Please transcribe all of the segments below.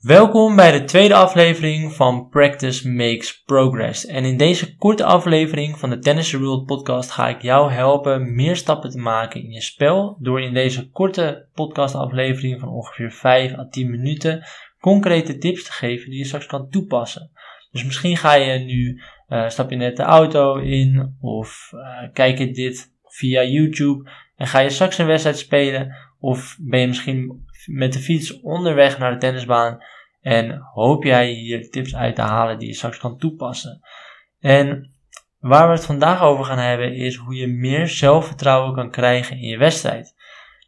Welkom bij de tweede aflevering van Practice Makes Progress. En in deze korte aflevering van de Tennis World podcast ga ik jou helpen meer stappen te maken in je spel door in deze korte podcast aflevering van ongeveer 5 à 10 minuten concrete tips te geven die je straks kan toepassen. Dus misschien ga je nu, uh, stap je net de auto in of uh, kijk je dit via YouTube en ga je straks een wedstrijd spelen of ben je misschien met de fiets onderweg naar de tennisbaan en hoop jij hier tips uit te halen die je straks kan toepassen. En waar we het vandaag over gaan hebben is hoe je meer zelfvertrouwen kan krijgen in je wedstrijd.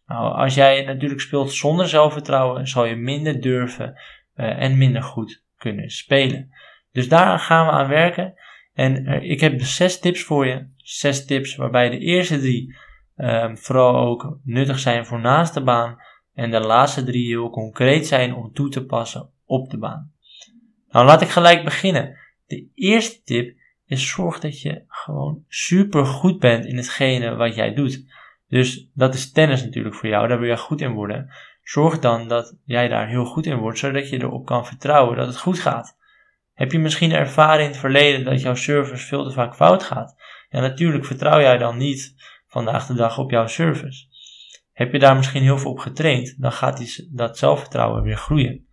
Nou, als jij natuurlijk speelt zonder zelfvertrouwen, zal je minder durven uh, en minder goed kunnen spelen. Dus daar gaan we aan werken. En uh, ik heb zes tips voor je. Zes tips waarbij de eerste drie uh, vooral ook nuttig zijn voor naast de baan. En de laatste drie heel concreet zijn om toe te passen op de baan. Nou, laat ik gelijk beginnen. De eerste tip is zorg dat je gewoon super goed bent in hetgene wat jij doet. Dus dat is tennis natuurlijk voor jou, daar wil je goed in worden. Zorg dan dat jij daar heel goed in wordt, zodat je erop kan vertrouwen dat het goed gaat. Heb je misschien ervaren in het verleden dat jouw service veel te vaak fout gaat? Ja, natuurlijk vertrouw jij dan niet vandaag de dag op jouw service. Heb je daar misschien heel veel op getraind, dan gaat die, dat zelfvertrouwen weer groeien.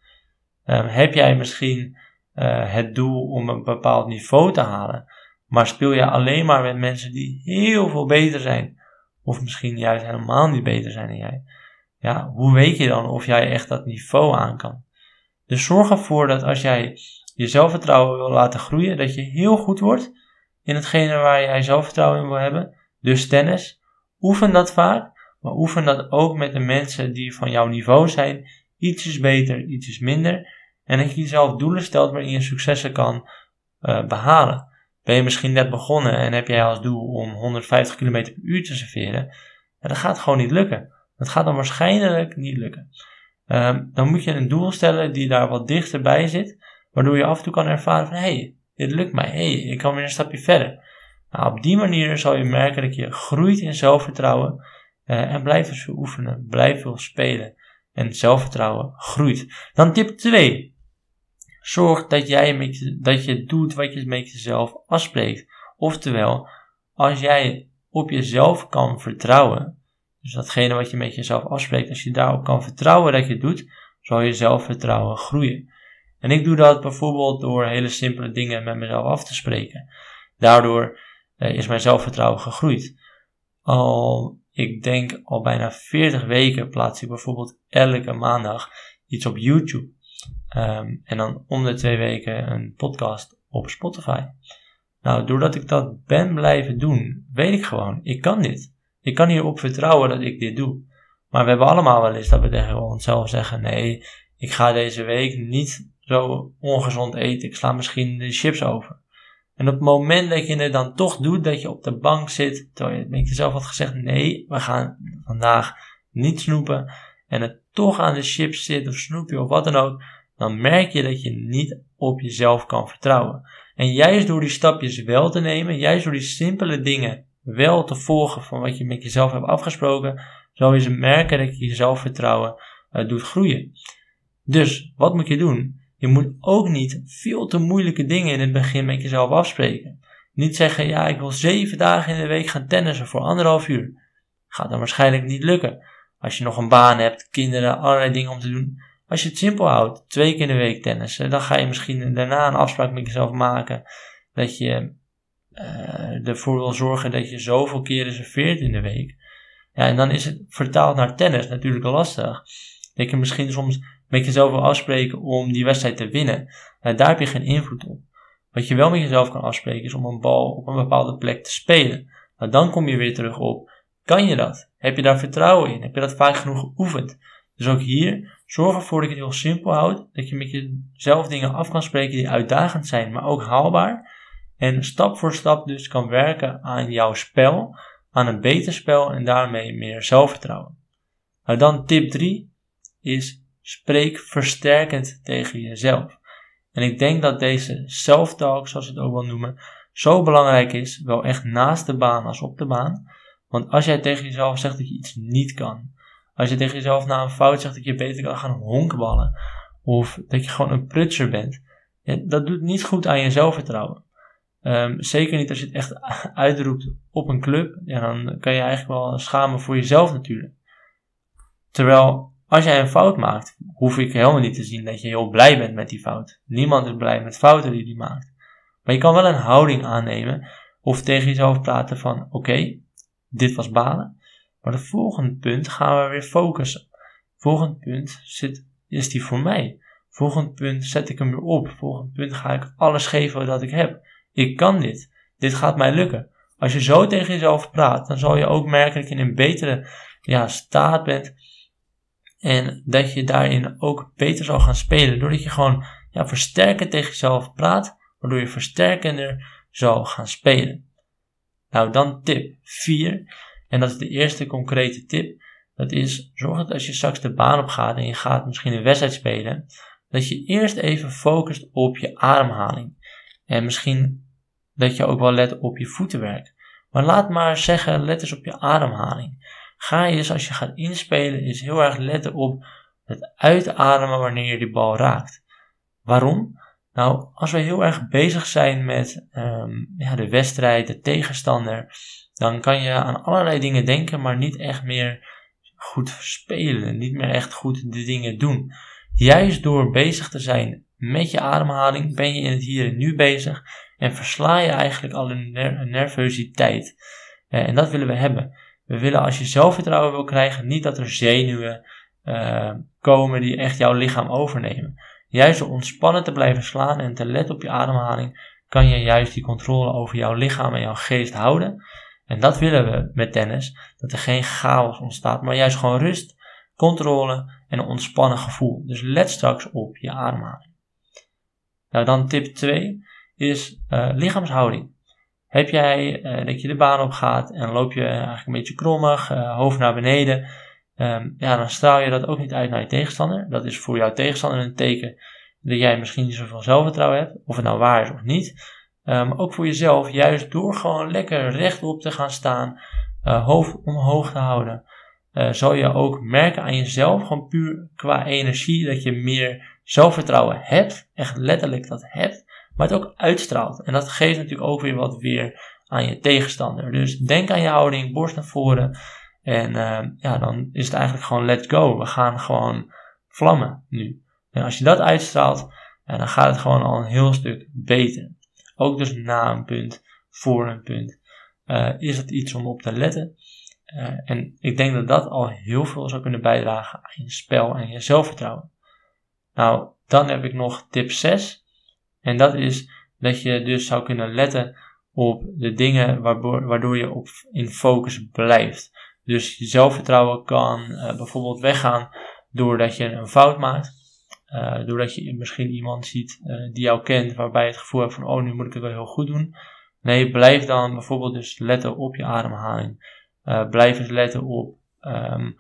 Um, heb jij misschien uh, het doel om een bepaald niveau te halen, maar speel je alleen maar met mensen die heel veel beter zijn, of misschien juist helemaal niet beter zijn dan jij? Ja, hoe weet je dan of jij echt dat niveau aan kan? Dus zorg ervoor dat als jij je zelfvertrouwen wil laten groeien, dat je heel goed wordt in hetgene waar jij zelfvertrouwen in wil hebben. Dus tennis. Oefen dat vaak, maar oefen dat ook met de mensen die van jouw niveau zijn. Ietsjes beter, ietsjes minder. En dat je jezelf doelen stelt waarin je successen kan uh, behalen. Ben je misschien net begonnen en heb jij als doel om 150 km per uur te serveren? Dat gaat gewoon niet lukken. Dat gaat dan waarschijnlijk niet lukken. Um, dan moet je een doel stellen die daar wat dichterbij zit, waardoor je af en toe kan ervaren van hé, hey, dit lukt mij, hé, hey, ik kan weer een stapje verder. Nou, op die manier zal je merken dat je groeit in zelfvertrouwen uh, en blijf dus oefenen, blijf veel spelen en zelfvertrouwen groeit. Dan tip 2. Zorg dat, jij met, dat je doet wat je met jezelf afspreekt. Oftewel, als jij op jezelf kan vertrouwen, dus datgene wat je met jezelf afspreekt, als je daarop kan vertrouwen dat je het doet, zal je zelfvertrouwen groeien. En ik doe dat bijvoorbeeld door hele simpele dingen met mezelf af te spreken. Daardoor eh, is mijn zelfvertrouwen gegroeid. Al, ik denk al bijna 40 weken plaats ik bijvoorbeeld elke maandag iets op YouTube. Um, en dan om de twee weken een podcast op Spotify. Nou, doordat ik dat ben blijven doen, weet ik gewoon, ik kan dit. Ik kan hierop vertrouwen dat ik dit doe. Maar we hebben allemaal wel eens dat we tegen onszelf zeggen: nee, ik ga deze week niet zo ongezond eten. Ik sla misschien de chips over. En op het moment dat je het dan toch doet, dat je op de bank zit, terwijl je met jezelf had gezegd: nee, we gaan vandaag niet snoepen. En het toch aan de chips zit of snoepje of wat dan ook dan merk je dat je niet op jezelf kan vertrouwen. En juist door die stapjes wel te nemen, juist door die simpele dingen wel te volgen van wat je met jezelf hebt afgesproken, zal je ze merken dat je je zelfvertrouwen uh, doet groeien. Dus wat moet je doen? Je moet ook niet veel te moeilijke dingen in het begin met jezelf afspreken. Niet zeggen, ja, ik wil zeven dagen in de week gaan tennissen voor anderhalf uur. Gaat dan waarschijnlijk niet lukken. Als je nog een baan hebt, kinderen, allerlei dingen om te doen, als je het simpel houdt, twee keer in de week tennissen, dan ga je misschien daarna een afspraak met jezelf maken dat je uh, ervoor wil zorgen dat je zoveel keren serveert in de week. Ja, en dan is het vertaald naar tennis natuurlijk lastig. Dat je misschien soms met jezelf wil afspreken om die wedstrijd te winnen. Nou, daar heb je geen invloed op. Wat je wel met jezelf kan afspreken is om een bal op een bepaalde plek te spelen. Nou, dan kom je weer terug op. Kan je dat? Heb je daar vertrouwen in? Heb je dat vaak genoeg geoefend? Dus ook hier, zorg ervoor dat je het heel simpel houdt. Dat je met jezelf dingen af kan spreken die uitdagend zijn, maar ook haalbaar. En stap voor stap dus kan werken aan jouw spel, aan een beter spel en daarmee meer zelfvertrouwen. Nou dan tip 3 is spreek versterkend tegen jezelf. En ik denk dat deze self-talk, zoals we het ook wel noemen, zo belangrijk is, wel echt naast de baan als op de baan. Want als jij tegen jezelf zegt dat je iets niet kan, als je tegen jezelf na een fout zegt dat je beter kan gaan honkballen. of dat je gewoon een prutser bent. dat doet niet goed aan je zelfvertrouwen. Um, zeker niet als je het echt uitroept op een club. Ja, dan kan je eigenlijk wel schamen voor jezelf natuurlijk. Terwijl als jij een fout maakt, hoef ik helemaal niet te zien dat je heel blij bent met die fout. Niemand is blij met fouten die hij maakt. Maar je kan wel een houding aannemen of tegen jezelf praten van oké, dit was balen. Maar het volgende punt gaan we weer focussen. Volgend punt zit, is die voor mij. Volgend punt zet ik hem weer op. Volgend punt ga ik alles geven wat ik heb. Ik kan dit. Dit gaat mij lukken. Als je zo tegen jezelf praat, dan zal je ook merken dat je in een betere ja, staat bent. En dat je daarin ook beter zal gaan spelen. Doordat je gewoon ja, versterkend tegen jezelf praat, waardoor je versterkender zal gaan spelen. Nou, dan tip 4. En dat is de eerste concrete tip. Dat is, zorg dat als je straks de baan op gaat en je gaat misschien een wedstrijd spelen, dat je eerst even focust op je ademhaling. En misschien dat je ook wel let op je voetenwerk. Maar laat maar zeggen, let eens op je ademhaling. Ga je dus als je gaat inspelen, is heel erg letten op het uitademen wanneer je die bal raakt. Waarom? Nou, als we heel erg bezig zijn met um, ja, de wedstrijd, de tegenstander, dan kan je aan allerlei dingen denken, maar niet echt meer goed spelen, niet meer echt goed de dingen doen. Juist door bezig te zijn met je ademhaling ben je in het hier en nu bezig en versla je eigenlijk al een, nervositeit. Eh, en dat willen we hebben. We willen als je zelfvertrouwen wil krijgen, niet dat er zenuwen uh, komen die echt jouw lichaam overnemen. Juist door ontspannen te blijven slaan en te letten op je ademhaling, kan je juist die controle over jouw lichaam en jouw geest houden. En dat willen we met tennis, dat er geen chaos ontstaat, maar juist gewoon rust, controle en een ontspannen gevoel. Dus let straks op je ademhaling. Nou, dan tip 2 is uh, lichaamshouding. Heb jij uh, dat je de baan op gaat en loop je eigenlijk een beetje krommig, uh, hoofd naar beneden, um, ja, dan straal je dat ook niet uit naar je tegenstander. Dat is voor jouw tegenstander een teken dat jij misschien niet zoveel zelfvertrouwen hebt, of het nou waar is of niet. Um, ook voor jezelf, juist door gewoon lekker rechtop te gaan staan, uh, hoofd omhoog te houden, zal je ook merken aan jezelf, gewoon puur qua energie, dat je meer zelfvertrouwen hebt, echt letterlijk dat hebt, maar het ook uitstraalt. En dat geeft natuurlijk ook weer wat weer aan je tegenstander. Dus denk aan je houding, borst naar voren. En uh, ja, dan is het eigenlijk gewoon let's go. We gaan gewoon vlammen nu. En als je dat uitstraalt, dan gaat het gewoon al een heel stuk beter. Ook dus na een punt, voor een punt, uh, is het iets om op te letten. Uh, en ik denk dat dat al heel veel zou kunnen bijdragen aan je spel en je zelfvertrouwen. Nou, dan heb ik nog tip 6. En dat is dat je dus zou kunnen letten op de dingen waardoor, je op, in focus blijft. Dus je zelfvertrouwen kan uh, bijvoorbeeld weggaan doordat je een fout maakt. Uh, doordat je misschien iemand ziet uh, die jou kent, waarbij je het gevoel hebt van, oh, nu moet ik het wel heel goed doen. Nee, blijf dan bijvoorbeeld dus letten op je ademhaling. blijf eens letten op um,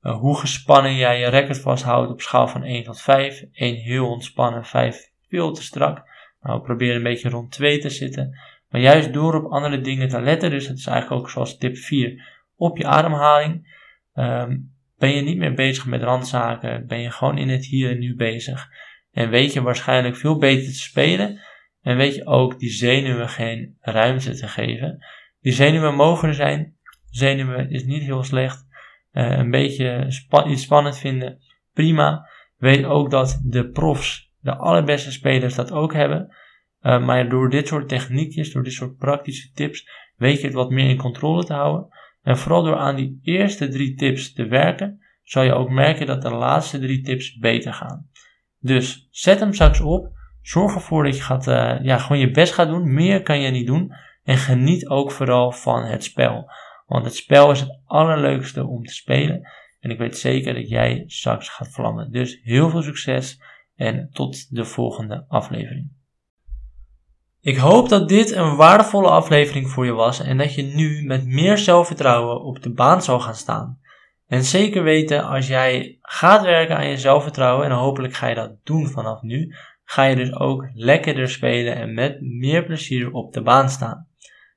hoe gespannen jij je record vasthoudt op schaal van 1 tot 5. 1 heel ontspannen, 5 veel te strak. Nou, probeer een beetje rond 2 te zitten. Maar juist door op andere dingen te letten, dus dat is eigenlijk ook zoals tip 4, op je ademhaling, um, ben je niet meer bezig met randzaken, ben je gewoon in het hier en nu bezig. En weet je waarschijnlijk veel beter te spelen. En weet je ook die zenuwen geen ruimte te geven. Die zenuwen mogen er zijn. Zenuwen is niet heel slecht. Uh, een beetje iets spannend vinden, prima. Weet ook dat de profs, de allerbeste spelers, dat ook hebben. Uh, maar door dit soort techniekjes, door dit soort praktische tips, weet je het wat meer in controle te houden. En vooral door aan die eerste drie tips te werken, zal je ook merken dat de laatste drie tips beter gaan. Dus zet hem straks op. Zorg ervoor dat je gaat, uh, ja, gewoon je best gaat doen. Meer kan je niet doen. En geniet ook vooral van het spel. Want het spel is het allerleukste om te spelen. En ik weet zeker dat jij straks gaat vlammen. Dus heel veel succes en tot de volgende aflevering. Ik hoop dat dit een waardevolle aflevering voor je was en dat je nu met meer zelfvertrouwen op de baan zal gaan staan. En zeker weten, als jij gaat werken aan je zelfvertrouwen, en hopelijk ga je dat doen vanaf nu, ga je dus ook lekkerder spelen en met meer plezier op de baan staan.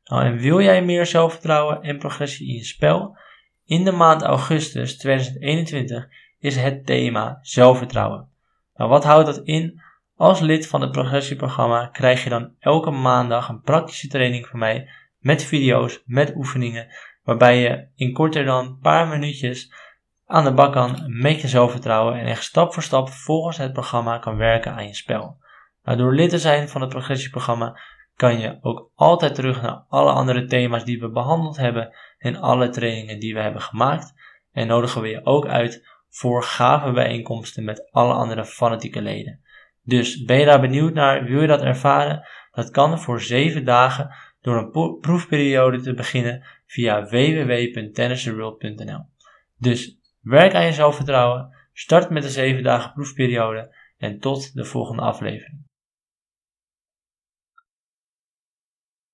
Nou, en wil jij meer zelfvertrouwen en progressie in je spel? In de maand augustus 2021 is het thema zelfvertrouwen. Nou, wat houdt dat in? Als lid van het progressieprogramma krijg je dan elke maandag een praktische training van mij met video's, met oefeningen, waarbij je in korter dan een paar minuutjes aan de bak kan met je zelfvertrouwen en echt stap voor stap volgens het programma kan werken aan je spel. Nou, door lid te zijn van het progressieprogramma kan je ook altijd terug naar alle andere thema's die we behandeld hebben en alle trainingen die we hebben gemaakt. En nodigen we je ook uit voor gave bijeenkomsten met alle andere fanatieke leden. Dus ben je daar benieuwd naar, wil je dat ervaren? Dat kan voor 7 dagen door een proefperiode te beginnen via www.tennistheworld.nl. Dus werk aan je zelfvertrouwen, start met de 7 dagen proefperiode en tot de volgende aflevering.